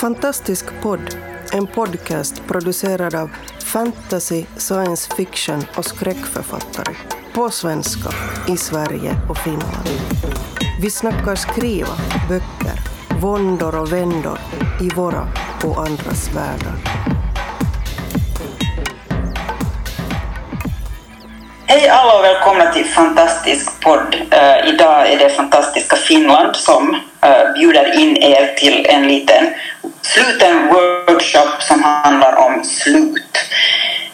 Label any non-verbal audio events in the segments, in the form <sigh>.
Fantastisk podd, en podcast producerad av fantasy, science fiction och skräckförfattare. På svenska, i Sverige och Finland. Vi snackar skriva, böcker, våndor och vändor i våra och andras världar. Hej alla och välkomna till Fantastisk podd. Uh, idag är det fantastiska Finland som uh, bjuder in er till en liten sluten workshop som handlar om slut.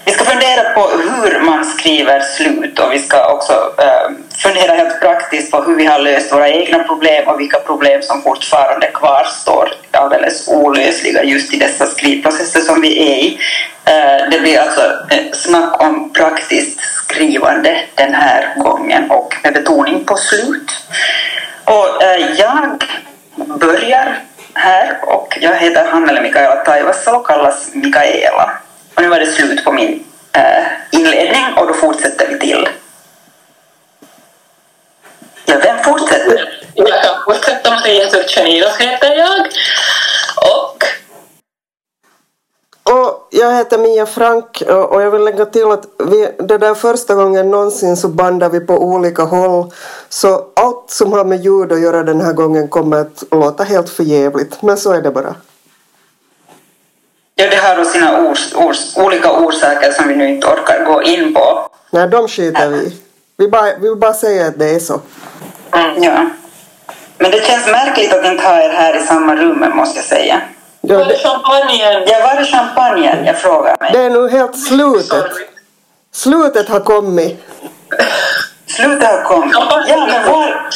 Vi ska fundera på hur man skriver slut och vi ska också eh, fundera helt praktiskt på hur vi har löst våra egna problem och vilka problem som fortfarande kvarstår alldeles olösliga just i dessa skrivprocesser som vi är i. Eh, det blir alltså eh, snack om praktiskt skrivande den här gången och med betoning på slut. Och jag börjar här och jag heter Hannele Mikaela Taivassa och kallas Mikaela. Och nu var det slut på min eh, inledning och då fortsätter vi till. Ja, vem fortsätter? Jag kan fortsätta. Maria Turchaniros heter jag. Och och jag heter Mia Frank och jag vill lägga till att vi, det där första gången någonsin så bandar vi på olika håll. Så allt som har med ljud att göra den här gången kommer att låta helt förjävligt. Men så är det bara. Ja, det har då sina ors, ors, olika orsaker som vi nu inte orkar gå in på. Nej, de skiter vi. Vi bara, vi bara säger att det är så. Mm, ja. Men det känns märkligt att inte ha er här i samma rum, måste jag säga. Ja, var är champagnen? Ja, var är champagnen? Jag frågar mig. Det är nog helt slutet. Slutet har kommit. Slutet har kommit? Ja, men var...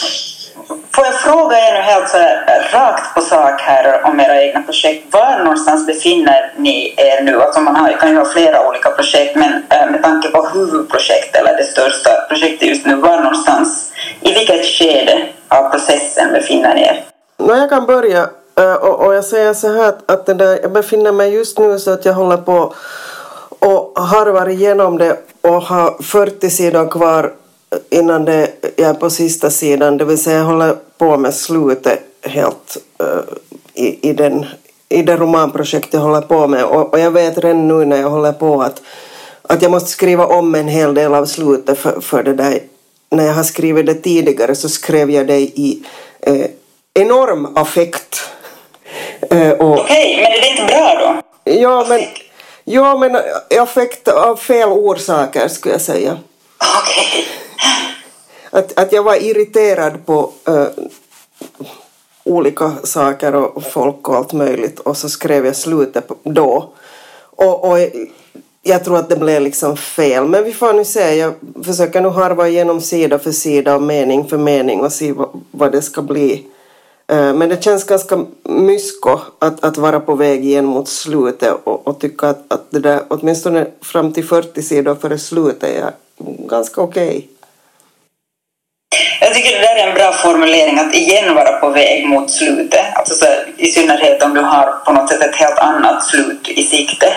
Får jag fråga er nu helt så här, rakt på sak här om era egna projekt. Var någonstans befinner ni er nu? Alltså man har, kan ju ha flera olika projekt men med tanke på huvudprojekt eller det största projektet just nu, var någonstans, i vilket skede av processen befinner ni er? jag kan börja Eh, och, och jag säger så här att, att det där, jag befinner mig just nu så att jag håller på och harvar igenom det och har 40 sidor kvar innan det, jag är på sista sidan. Det vill säga jag håller på med slutet helt uh, i, i, den, i det romanprojekt jag håller på med. Och, och jag vet redan nu när jag håller på att, att jag måste skriva om en hel del av slutet för, för det där. När jag har skrivit det tidigare så skrev jag det i eh, enorm affekt Uh, Okej, okay, men är det inte bra då? Ja, men, ja, men affekt av fel orsaker skulle jag säga. Okej. Okay. Att, att jag var irriterad på uh, olika saker och folk och allt möjligt och så skrev jag slutet då. Och, och jag tror att det blev liksom fel. Men vi får nu se. Jag försöker nu harva igenom sida för sida och mening för mening och se vad, vad det ska bli. Eh, men det känns ganska mysko att, att vara på väg igen mot slutet och, och tycka att, att det där åtminstone fram till 40 sidor före slutet är ganska okej. Okay. Jag tycker det där är en bra formulering, att igen vara på väg mot slutet. Alltså så, I synnerhet om du har på något sätt ett helt annat slut i sikte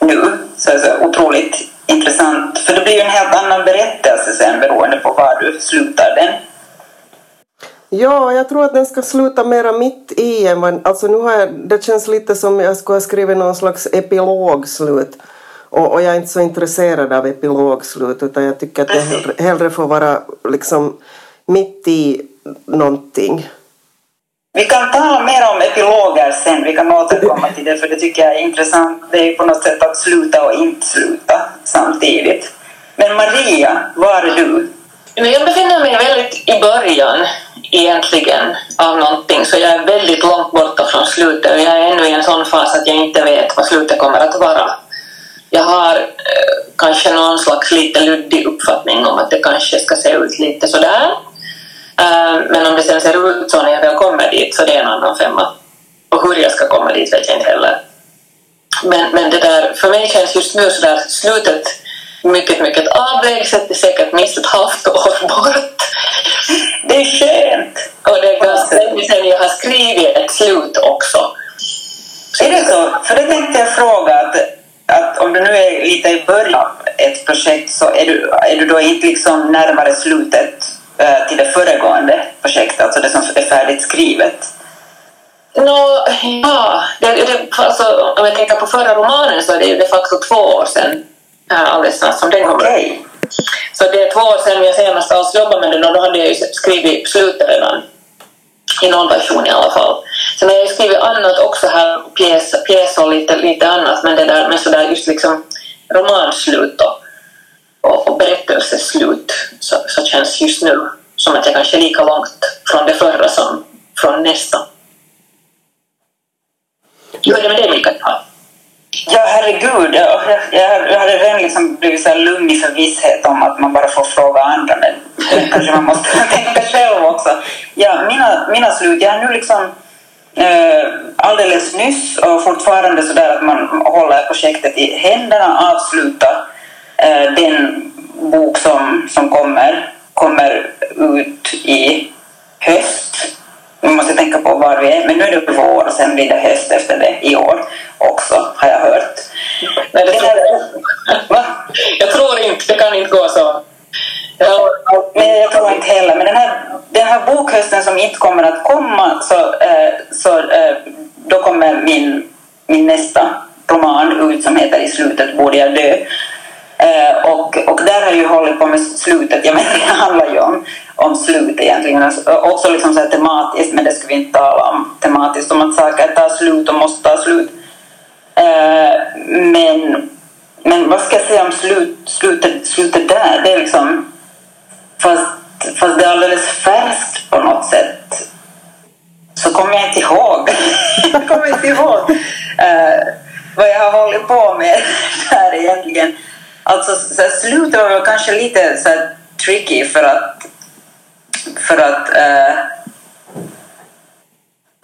nu. Så är så otroligt intressant. För det blir ju en helt annan berättelse sen beroende på var du slutar den. Ja, jag tror att den ska sluta mera mitt i än vad, alltså nu har jag, det känns lite som jag skulle ha skrivit någon slags epilogslut. Och, och jag är inte så intresserad av epilogslut utan jag tycker att det hellre, hellre får vara liksom mitt i någonting. Vi kan tala mer om epiloger sen, vi kan återkomma till det för det tycker jag är intressant. Det är på något sätt att sluta och inte sluta samtidigt. Men Maria, var är du? Jag befinner mig väldigt i början egentligen av någonting så jag är väldigt långt borta från slutet och jag är ännu i en sån fas att jag inte vet vad slutet kommer att vara. Jag har eh, kanske någon slags lite luddig uppfattning om att det kanske ska se ut lite sådär. Eh, men om det sen ser ut så när jag väl kommer dit så det är en annan femma. Och hur jag ska komma dit vet jag inte heller. Men, men det där, för mig känns just nu sådär slutet mycket, mycket avlägset, det är säkert minst ett halvt år bort. Det är skönt! Och det är ganska länge sedan jag har skrivit ett slut också. Är det så? För det tänkte jag fråga att, att om du nu är lite i början av ett projekt så är du, är du då inte liksom närmare slutet äh, till det föregående projektet, alltså det som är färdigt skrivet? No, ja, det, det, alltså, om jag tänker på förra romanen så är det ju de facto två år sedan alldeles snart som den kommer Okej. Så det är två år sedan jag senast alls jobbade med den och då hade jag ju skrivit slutet redan. I någon version i alla fall. Sen har jag skrivit annat också här, pjäs, pjäs och lite, lite annat, men det där med sådär just liksom romanslut och, och, och berättelseslut så, så känns just nu som att jag kanske är lika långt från det förra som från nästa. Hur är det med dig Mikael? Ja, herregud. Jag, jag, jag hade redan liksom blivit så här lugn i förvisshet om att man bara får fråga andra, men <laughs> kanske man måste <laughs> tänka själv också. Ja, mina, mina slut, jag har nu liksom eh, alldeles nyss och fortfarande så där att man håller projektet i händerna avsluta eh, den bok som, som kommer, kommer ut i höst. Vi måste tänka på var vi är, men nu är det vår och sen blir det höst efter det i år också, har jag hört. Nej, det här- Va? Jag tror inte, det kan inte gå så. Ja, Men jag tror inte heller. Men den här, den här bokhösten som inte kommer att komma, så, eh, så eh, då kommer min, min nästa roman ut som heter I slutet borde jag dö. Eh, och, och där har jag ju hållit på med slutet. Jag menar, det handlar ju om, om slut egentligen. Alltså, också liksom så här tematiskt, men det ska vi inte tala om tematiskt. Om att saker tar slut och måste ta slut. Eh, men, men vad ska jag säga om slut, slutet, slutet där? Det är liksom... Fast, fast det är alldeles färskt på något sätt. Så kommer jag inte ihåg. <laughs> jag kommer inte ihåg eh, vad jag har hållit på med <laughs> där egentligen. Alltså så här, slutet var väl kanske lite så här, tricky för att för att eh,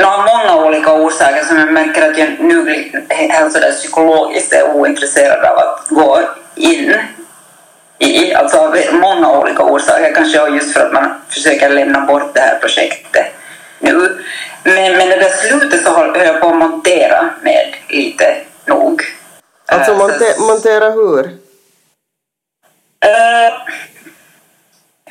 av många olika orsaker som jag märker att jag nu helt sådär psykologiskt är ointresserad av att gå in i. Alltså av många olika orsaker, kanske just för att man försöker lämna bort det här projektet nu. Men, men det där slutet så höll jag på att montera med lite nog. Alltså Eh, monte, montera hur? Eh,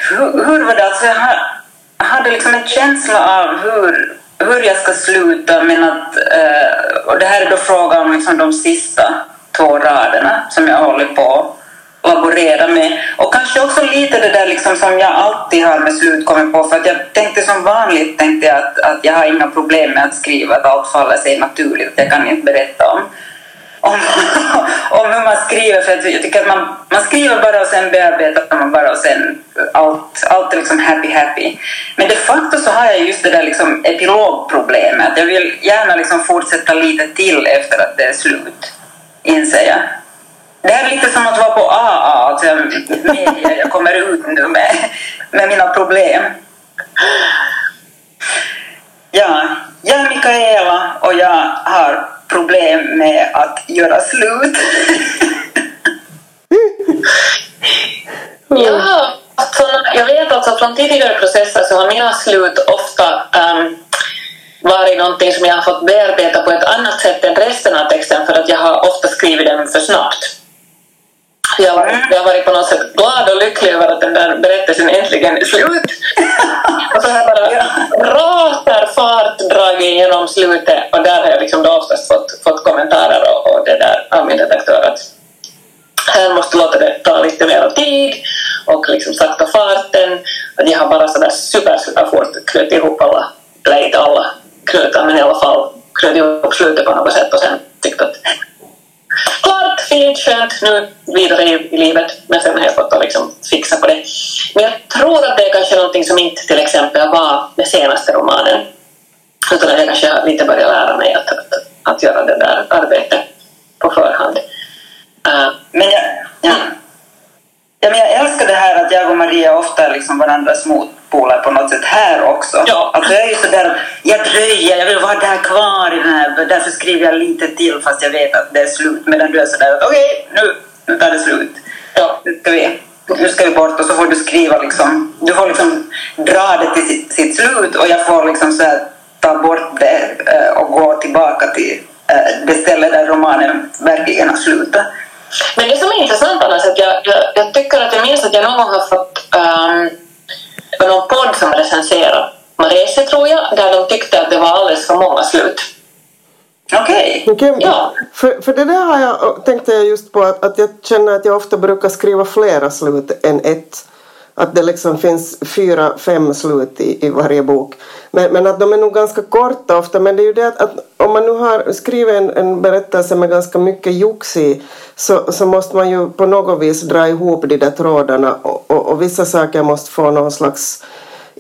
hur, hur var det? Alltså jag hade liksom en känsla av hur, hur jag ska sluta men att, eh, och det här är då frågan om liksom de sista två raderna som jag håller på att laborera med. Och kanske också lite det där liksom som jag alltid har med slut kommit på för att jag tänkte som vanligt tänkte jag att, att jag har inga problem med att skriva, att allt faller sig naturligt, att jag kan inte berätta om om, om hur man skriver. För att jag tycker att man, man skriver bara och sen bearbetar man bara och sen allt, allt är liksom happy happy. Men de facto så har jag just det där liksom epilogproblemet. Jag vill gärna liksom fortsätta lite till efter att det är slut, inser jag. Det här är lite som att vara på AA, alltså jag, media, jag kommer ut nu med, med mina problem. Ja, jag är Mikaela och jag har problem med att göra slut. Jag, har, alltså, jag vet alltså från tidigare processer så har mina slut ofta um, varit någonting som jag har fått bearbeta på ett annat sätt än resten av texten för att jag har ofta skrivit den för snabbt. Jag har, jag varit på något sätt glad och lycklig över att den där berättelsen äntligen är slut. <laughs> och så har jag bara ratar fart dragit genom slutet och där har jag liksom då oftast fått, fått kommentarer och, och det där av min redaktör att här måste låta det ta lite mer tid och liksom sakta farten. Att jag har bara sådär super, super fort knutit ihop alla, eller inte alla knutar men i alla fall knutit ihop slutet på något sätt och sen tyckt att klart, fint, skönt, nu vidare i, livet. Men sen har jag fått att liksom fixa på det. Men jag tror att det är kanske någonting som inte till exempel var med senaste romanen. Utan att jag kanske lite börjar lära mig att, att, att göra det där arbetet på förhand. Uh, Men jag, ja. Ja, men jag älskar det här att jag och Maria ofta är liksom varandras motpoler på något sätt här också. Ja. Alltså jag är ju sådär jag dröjer, jag vill vara där kvar i den här, därför skriver jag lite till fast jag vet att det är slut. Medan du är sådär att okej, nu, nu tar det slut. ja. Nu ska, vi, nu ska vi bort och så får du skriva liksom, du får liksom dra det till sitt, sitt slut och jag får liksom så här, ta bort det eh, och gå tillbaka till eh, det ställe där romanen verkligen har slutat. Men det som är intressant annars att jag, jag, jag tycker att jag minns att jag någon gång har fått um, någon podd som recenserade Marese tror jag, där de tyckte att det var alldeles för många slut. Okej. Okej, Ja. För, för det där har jag, tänkte jag just på att, att jag känner att jag ofta brukar skriva flera slut än ett. Att det liksom finns fyra, fem slut i, i varje bok. Men, men att de är nog ganska korta ofta. Men det är ju det att, att om man nu har skrivit en, en berättelse med ganska mycket jox i så, så måste man ju på något vis dra ihop de där trådarna och, och, och vissa saker måste få någon slags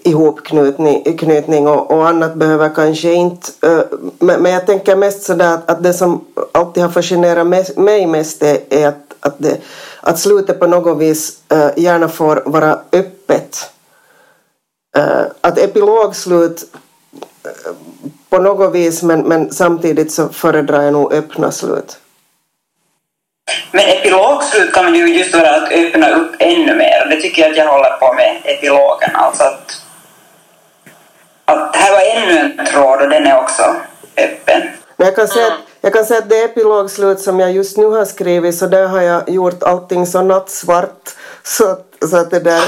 ihopknytning och, och annat behöver kanske inte. Eh, men, men jag tänker mest sådär att, att det som alltid har fascinerat mig mest är, är att, att, det, att slutet på något vis eh, gärna får vara öppet. Eh, Att epilogslut eh, på något vis men, men samtidigt så föredrar jag nog öppna slut. Men epilogslut kan ju just vara att öppna upp ännu mer. Det tycker jag att jag håller på med epilogen. Alltså att, att här var ännu en tråd och den är också öppen. Men jag kan, säga att, jag kan säga att det epilogslut som jag just nu har skrivit så där har jag gjort allting så nattsvart så att, så att det där,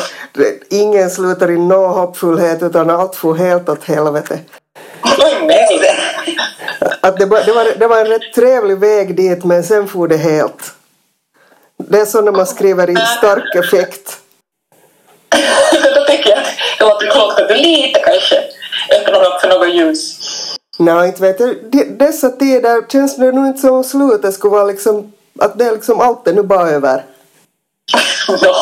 ingen slutar i nå hoppfullhet utan allt får helt åt helvete. Att det, var- det, var, det var en rätt trevlig väg dit men sen får det helt. Det är så när man skriver i stark effekt. Då tycker jag att det låter klokt att du lite kanske öppnar upp för något ljus. Nej, inte vet jag. De- Dessa tider känns det nog inte som slutet skulle vara liksom att det är liksom allt är nu bara över. <laughs> Ja.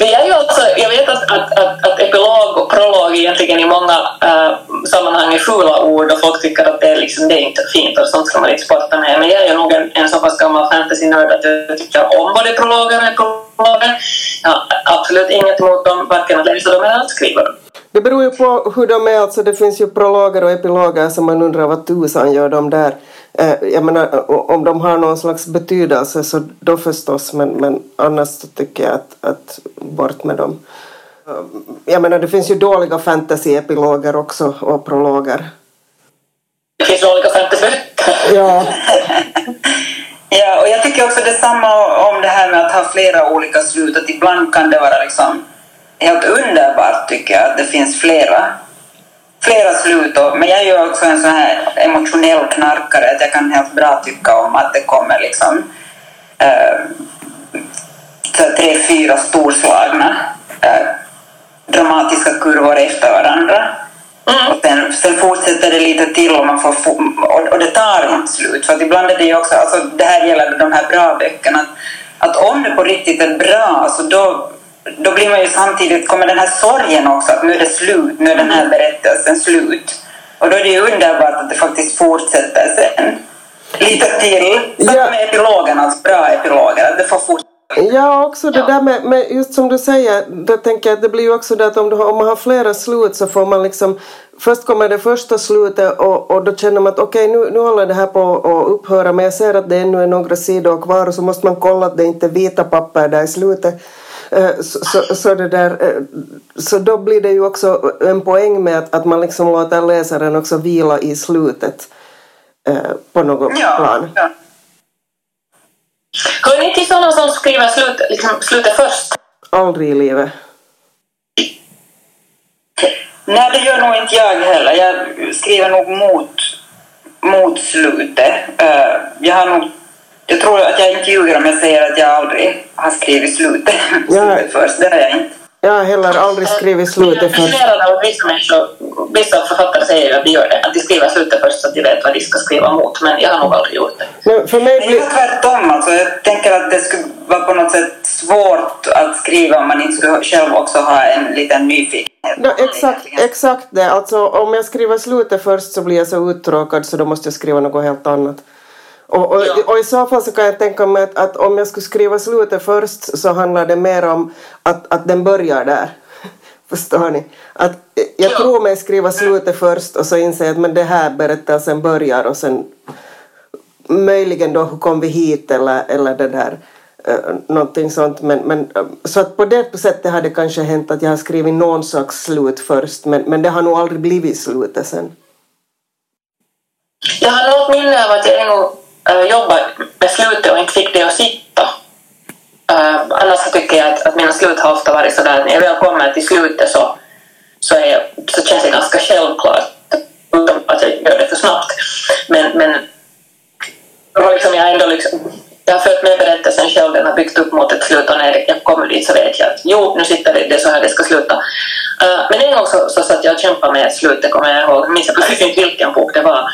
Men jag, är ju alltså, jag vet att, att, att, att epilog och prolog egentligen i många äh, sammanhang är fula ord och folk tycker att det är, liksom, det är inte fint och sånt ska man inte sporta med. Men jag är ju nog en, en så pass gammal fantasy-nörd att jag tycker om både prologer och epilogger. Jag har absolut inget emot dem, varken att läsa dem eller att skriva dem. Det beror ju på hur de är. Alltså det finns ju prologer och epiloger som man undrar vad tusan gör de där. Eh, jag menar om de har någon slags betydelse så då förstås men, men annars tycker jag att, att bort med dem. Eh, Jag menar det finns ju dåliga fantasy-epiloger också och prologer. Det finns olika fantasyböcker. Ja. <laughs> Ja, och jag tycker också detsamma om det här med att ha flera olika slut. Att ibland kan det vara liksom helt underbart tycker jag att det finns flera, flera slut. Och, men jag är ju också en sån här emotionell knarkare att jag kan helt bra tycka om att det kommer liksom eh, så tre, fyra storslagna eh, dramatiska kurvor efter varandra. Och sen, sen fortsätter det lite till och, man får, och, och det tar inte slut. För att ibland är det också, alltså det här gäller de här bra böckerna, att, att om det på riktigt är bra, alltså då, då blir man ju samtidigt, kommer den här sorgen också, att nu är det slut, nu är den här berättelsen slut. Och då är det ju underbart att det faktiskt fortsätter sen. Lite till. Samma Ja. med epilogen, alltså bra epiloger, att det får fortsätta. Ja, också det där med, med, just som du säger, då tänker jag att det blir ju också det att om, du om man har flera slut så får man liksom, först kommer det första slutet och, och då känner man att okej nu, nu håller det här på att upphöra men jag ser att det ännu är några sidor kvar och så måste man kolla att det inte är vita papper där i slutet. Eh, Så, så, så, det där, eh, så då blir det ju också en poäng med att, att man liksom låter läsaren också vila i slutet eh, på något Ja, plan. ja. Hör ni till sådana som skriver slut, liksom, slutet först? Aldrig i livet. Nej, det gör nog inte jag heller. Jag skriver nog mot, mot slutet. Jag har nog... Jag tror att jag inte ljuger om jag säger att jag aldrig har skrivit slutet, <laughs> Ja. först. Det har jag inte. Jag har heller aldrig skrivit slutet först. vissa människor, vissa författare säger att de gör det, att de skriver slutet först så att de vet vad de ska skriva mot, men jag har nog aldrig gjort det. Men för mig blir... jag tvärtom. Alltså, jag tänker att det skulle vara på något sätt svårt att skriva om man inte skulle själv också ha en liten nyfikenhet. No, exakt, exakt det. Alltså om jag skriver slutet först så blir jag så uttråkad så då måste jag skriva något helt annat. Och, och, Ja. och i så fall så kan jag tänka mig att, att om jag skulle skriva slutet först så handlar det mer om att, att den börjar där. <laughs> Förstår ni? Att jag Ja. tror mig skriva slutet först och så inser jag att men det här berättelsen börjar och sen möjligen då hur kom vi hit eller, eller det där eh, någonting sånt men, men eh, så att på det sättet har det kanske hänt att jag har skrivit någon slags slut först men, men det har nog aldrig blivit slutet sen. Jag har något minne av att jag en gång äh, jobbade med slutet och inte fick det att sitta. Äh, annars så tycker jag att, att mina slut har ofta varit sådär när jag väl kommer till slutet så, så, är så känns det ganska självklart för snabbt. Men, men liksom jag, ändå liksom, jag har följt med berättelsen själv, den har byggt upp mot ett slut och när jag kommer dit så vet jag att jo, nu sitter det, det är så här det ska sluta. Uh, men en gång så, så satt jag och kämpade med slutet, kommer jag ihåg, jag minns precis inte vilken bok det var.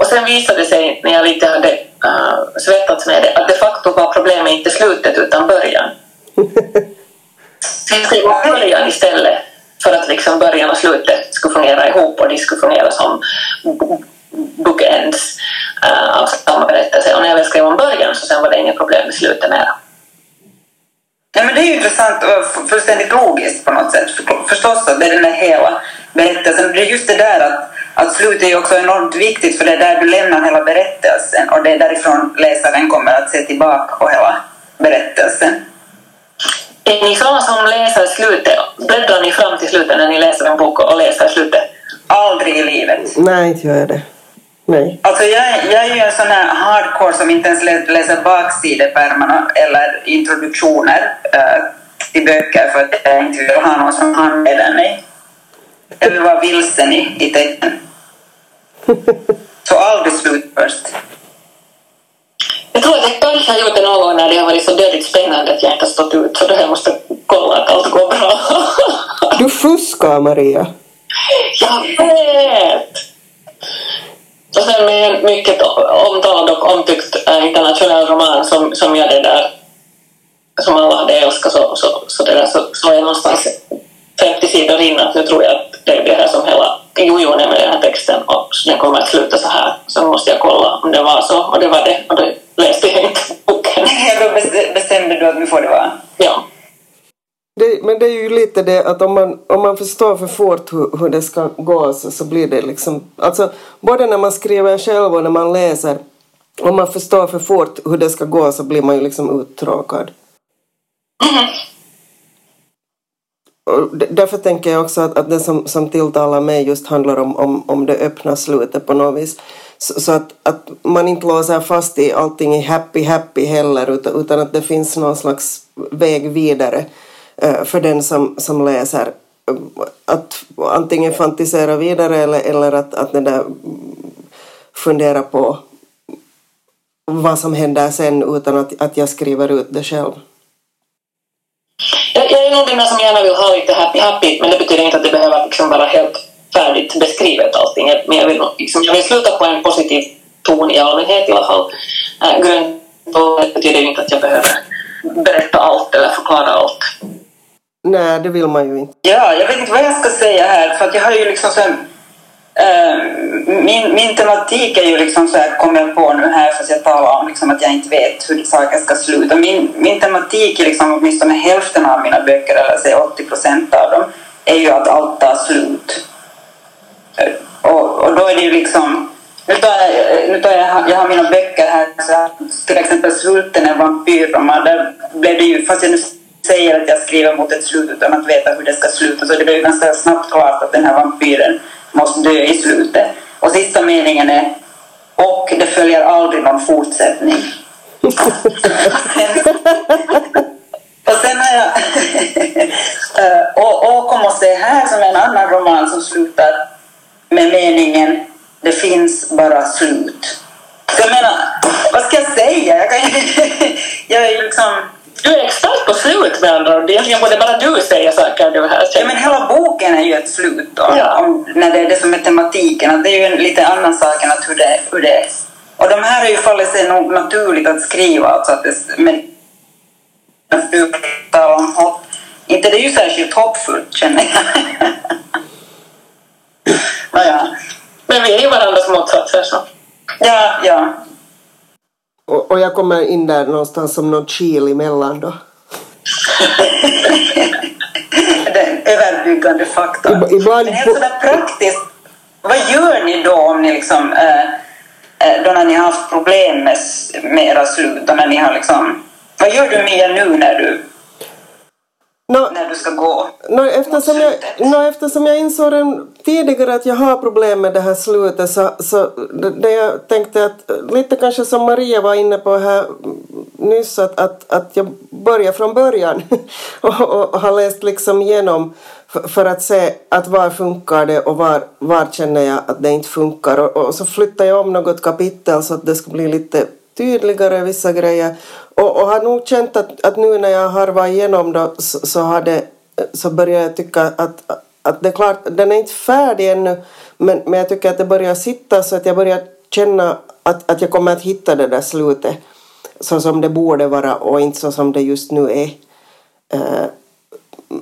Och sen visade det sig, när jag lite hade uh, svettats med det, att de facto var problemet inte slutet utan början. Så jag skrev början istället för att liksom början och slutet skulle fungera ihop och de skulle fungera som bookends uh, av samma berättelse. Och när jag väl skrev om början så sen var det inga problem med slutet mera. Ja, men det är ju intressant och fullständigt logiskt på något sätt. Förstås att det är den där hela berättelsen. Det är just det där att, att slutet är också enormt viktigt för det är där du lämnar hela berättelsen och det är därifrån läsaren kommer att se tillbaka på hela berättelsen. Är ni sådana som läser slutet? Bläddrar ni fram till slutet när ni läser en bok och läser slutet? Aldrig i livet. Nej, inte gör jag det. Nej. Alltså jag, jag är ju en sån här hardcore som inte ens läser baksidepärmarna eller introduktioner äh, till böcker för att jag inte vill ha någon som handleder mig. Jag vill vara vilsen i, i texten. Så aldrig slut först. Jag tror att jag kanske har gjort det någon gång när det har varit så dödligt spännande att jag inte har stått ut så då jag måste kolla att allt går bra. <laughs> Du fuskar, Maria. Jag vet! Och sen med en mycket omtalad och omtyckt äh, internationell roman som, som jag det där som alla hade älskat så, så, så, det där, så, så är jag någonstans är med den här texten och den kommer att sluta så här. Så måste jag kolla om det var så och det var det och då läste jag inte boken. Ja, då bestämde du att nu får det vara? Ja. Det, men det är ju lite det att om man, om man förstår för fort hur, hur det ska gå så, så blir det liksom... Alltså både när man skriver själv och när man läser om man förstår för fort hur det ska gå så blir man ju liksom uttråkad. Mm. Och därför tänker jag också att, att det som, som tilltalar mig just handlar om, om, om det öppna slutet på något vis. Så, så, att, att man inte låser fast i allting i happy happy heller utan, utan att det finns någon slags väg vidare uh, för den som, som läser. Att antingen fantisera vidare eller, eller att, att det där fundera på vad som händer sen utan att, att jag skriver ut det själv. Jag, är nog den som gärna vill ha lite happy happy men det betyder inte att det behöver liksom vara helt färdigt beskrivet allting. Men jag vill, liksom, jag vill sluta på en positiv ton i allmänhet i alla fall. Äh, Grönt betyder inte att jag behöver berätta allt eller förklara allt. Nej, det vill man ju inte. Ja, jag vet inte vad jag ska säga här för att jag har ju liksom så Uh, Eh, min, min tematik är ju liksom så här, kommer jag på nu här för att jag talar om liksom att jag inte vet hur saker ska sluta. Min, min tematik är liksom åtminstone hälften av mina böcker, eller säg 80 procent av dem, är ju att allt tar slut. Eh, och, och då är det ju liksom nu tar jag, nu tar jag, jag har mina böcker här, så till exempel Svulten är vampyrroman, där blev det ju, fast jag nu säger att jag skriver mot ett slut utan att veta hur det ska sluta, så det blev ju ganska snabbt klart att den här vampyren måste dö i slutet. Och sista meningen är och det följer aldrig någon fortsättning. <laughs> och sen har jag och, och kom och se här som en annan roman som slutar med meningen det finns bara slut. Jag menar, vad ska jag säga? Jag, kan, <laughs> jag är liksom du är expert på slut med andra ord. Egentligen borde bara du säga saker du här. Ja, men hela boken är ju ett slut då. Ja. Om, när det är det som är tematiken. Att det är ju en lite annan sak än att hur det, hur det är. Och de här har ju fallit sig nog naturligt att skriva. Alltså att det, men om hopp. Inte det är ju särskilt hoppfullt känner jag. <laughs> naja. Men vi är ju varandras motsatser så. Ja, ja. Och, och jag kommer in där någonstans som någon kil emellan då. <laughs> Den överbyggande faktorn. Ibland... Men helt sådär praktiskt, vad gör ni då om ni liksom, äh, då när ni har haft problem med, med era slut, när ni har liksom, vad gör du mer nu när du No, när du ska gå no, eftersom, jag, no, eftersom jag insåg den tidigare att jag har problem med det här slutet så, så det, det jag tänkte att lite kanske som Maria var inne på här nyss att, att, att jag börjar från början <laughs> och, och, och har läst liksom igenom för, för att se att var funkar det och var, var känner jag att det inte funkar. Och, och så flyttar jag om något kapitel så att det ska bli lite tydligare vissa grejer. Och, och har nog känt att, att nu när jag har varit igenom då så, så, har det, så börjar jag tycka att, att det är klart, den är inte färdig ännu men, men jag tycker att det börjar sitta så att jag börjar känna att, att jag kommer att hitta det där slutet så som det borde vara och inte så som det just nu är. Eh,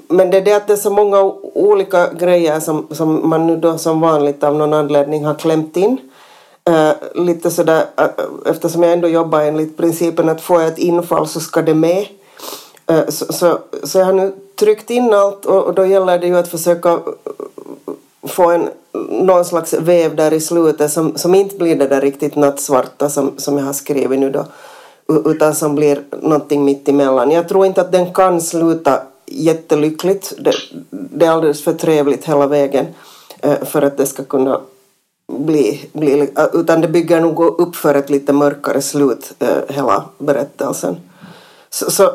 men det är det att det är så många olika grejer som, som man nu då som vanligt av någon anledning har klämt in. Uh, lite sådär, uh, eftersom jag ändå jobbar enligt principen att får jag ett infall så ska det med. Uh, så, så, så, jag har nu tryckt in allt och, och, då gäller det ju att försöka få en, någon slags väv där i slutet som, som inte blir det där riktigt nattsvarta som, som jag har skrivit nu då utan som blir någonting mitt emellan. Jag tror inte att den kan sluta jättelyckligt. Det, det är alldeles för trevligt hela vägen för att det ska kunna bli, bli utan det bygger nog upp för ett lite mörkare slut eh, hela berättelsen. Så, så,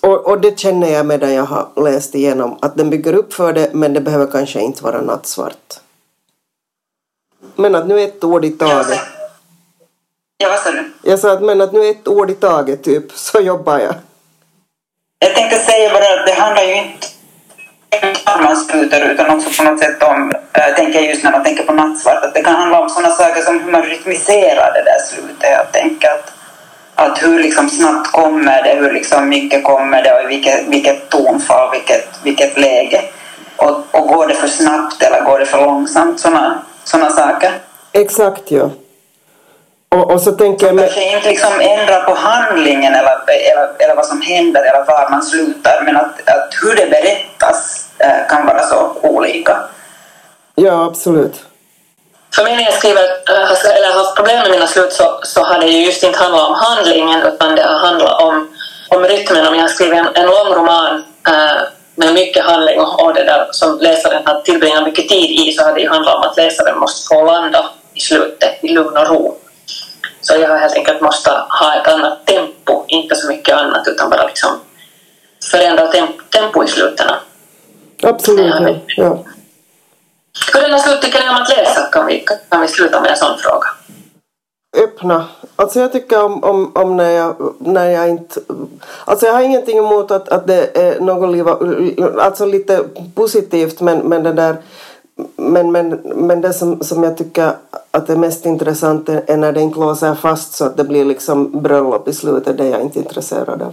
och, och, det känner jag medan jag har läst igenom att den bygger upp för det men det behöver kanske inte vara nattsvart. Men att nu ett ord i taget. Ja, vad sa du? Jag sa att men att nu ett ord i taget typ så jobbar jag. Jag tänkte säga bara att det handlar ju inte om utan också på något sätt om, äh, tänker jag just när man tänker på nattsvart, att det kan handla om sådana saker som hur man rytmiserar det där slutet. Jag tänker att, att hur liksom snabbt kommer det, hur liksom mycket kommer det och i vilket, vilket tonfall, vilket, vilket läge. Och, och går det för snabbt eller går det för långsamt? Sådana såna saker. Exakt, ja. Och, och så tänker jag... Med... Kanske inte liksom ändra på handlingen eller, eller, eller vad som händer eller var man slutar men att, att hur det berättas eh, kan vara så olika. Ja, absolut. För mig när jag skriver, eh, eller haft problem med mina slut så, så har det ju just inte handlat om handlingen utan det har handlat om, om rytmen. Om jag har skrivit en, en lång roman äh, med mycket handling och det där som läsaren har tillbringat mycket tid i så har det ju handlat om att läsaren måste få landa i slutet i lugn och ro. Så jag helt enkelt måste ha ett annat tempo, inte så mycket annat utan bara liksom förändra temp tempo i slutena. Absolut, ja. ja. Hurdana slut tycker ni om att läsa? Kan vi, kan vi sluta med en sån fråga? öppna. Alltså jag tycker om, om, om när, jag, när jag inte... Alltså jag har ingenting emot att, att det är något liv, alltså lite positivt men, men det där men, men, men det som, som jag tycker att är mest intressant är när det inte låser fast så att det blir liksom bröllop i slutet. Det är jag inte intresserad av. <laughs>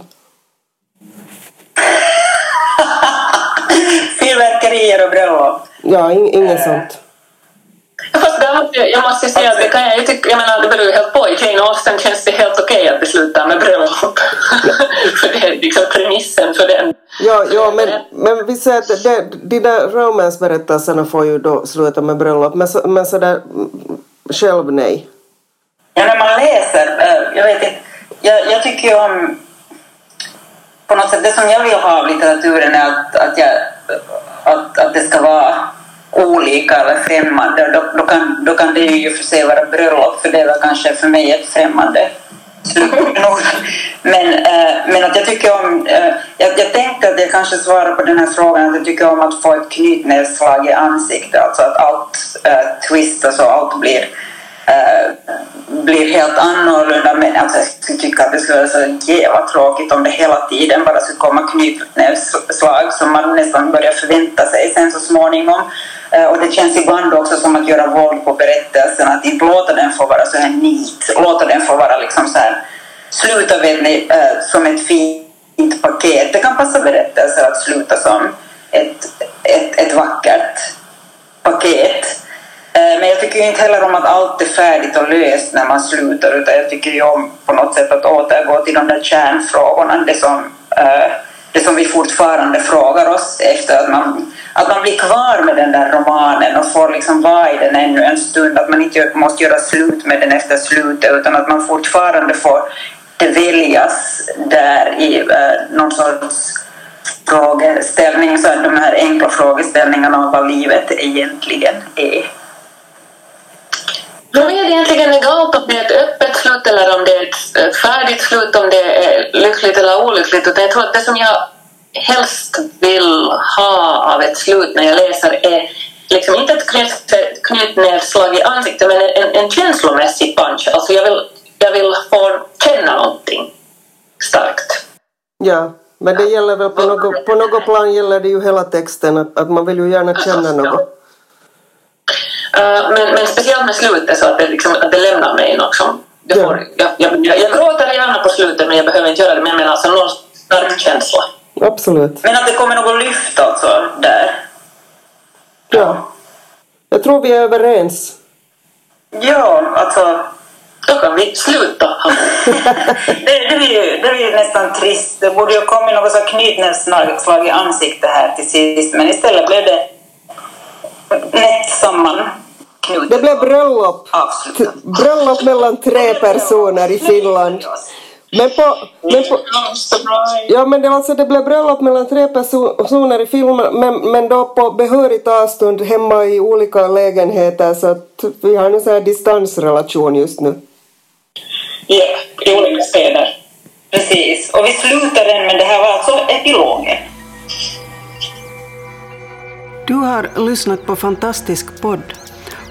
Fyrverkerier och bröllop? Ja, in, inget sånt. Fast däremot, jag måste säga att det kan jag ju tycka, jag menar det beror ju helt på. I Jane Austen känns det helt okej okay att det slutar med bröllop. <laughs> för det är liksom premissen för den. Ja, ja men, men vi säger att det, de där romansberättelserna får ju då sluta med bröllop, men, så, men sådär själv nej. Ja, när man läser, jag vet inte, jag, jag tycker ju om på något sätt, det som jag vill ha av litteraturen är att, att, jag, att, att det ska vara olika eller främmande. Då, då, kan, då kan det ju för sig vara bröllop, för det var kanske för mig ett främmande men, äh, men att jag tycker om... Äh, jag, jag tänkte att jag kanske svarar på den här frågan att jag tycker om att få ett knytnävsslag i ansiktet, alltså att allt äh, twistas och allt blir Eh, blir helt annorlunda. Men alltså, jag skulle tycka att det skulle vara så jävla tråkigt om det hela tiden bara skulle komma knytnävsslag som man nästan börjar förvänta sig sen så småningom. Eh, och det känns ibland också som att göra våld på berättelsen, att inte låta den få vara så här nit, låta den få vara liksom så här, sluta vet eh, som ett fint paket. Det kan passa berättelser att sluta som ett, ett, ett vackert paket. Jag tycker inte heller om att allt är färdigt och löst när man slutar utan jag tycker ju om på något sätt att återgå till de där kärnfrågorna, det som, eh, det som vi fortfarande frågar oss efter att man, att man blir kvar med den där romanen och får liksom vara i den ännu en stund, att man inte måste göra slut med den efter slutet utan att man fortfarande får det väljas där i eh, någon sorts frågeställning, så de här enkla frågeställningarna om vad livet egentligen är. Är det egentligen egalt om det är ett öppet slut eller om det är ett färdigt slut, om det är lyckligt eller olyckligt. Utan jag tror att det som jag helst vill ha av ett slut när jag läser är liksom inte ett knytnävsslag i ansiktet men en, en känslomässig punch. Alltså jag vill, jag vill få känna någonting starkt. Ja, men det gäller väl på något, på något plan gäller det ju hela texten att, att man vill ju gärna känna något. Uh, men, men speciellt med slutet så att det, liksom, att det lämnar mig något som jag, får, jag, jag, jag, jag gråter gärna på slutet men jag behöver inte göra det men jag menar alltså någon stark känsla. Absolut. Men att det kommer något lyft alltså där? Ja. Jag tror vi är överens. Ja, alltså... Då kan vi sluta. <laughs> det, det, blir, det blir nästan trist. Det borde ju kommit något så knytnävsslag i ansiktet här till sist, men istället blev det nätt samman. Det blev bröllop. Bröllop mellan tre personer i Finland. Men på, men på, ja, men det, alltså, det blev bröllop mellan tre personer i Finland men, men då på behörigt avstånd hemma i olika lägenheter så att vi har en sån här distansrelation just nu. Ja, i olika städer. Precis, och vi slutar den men det här var alltså epilogen. Du har lyssnat på Fantastisk podd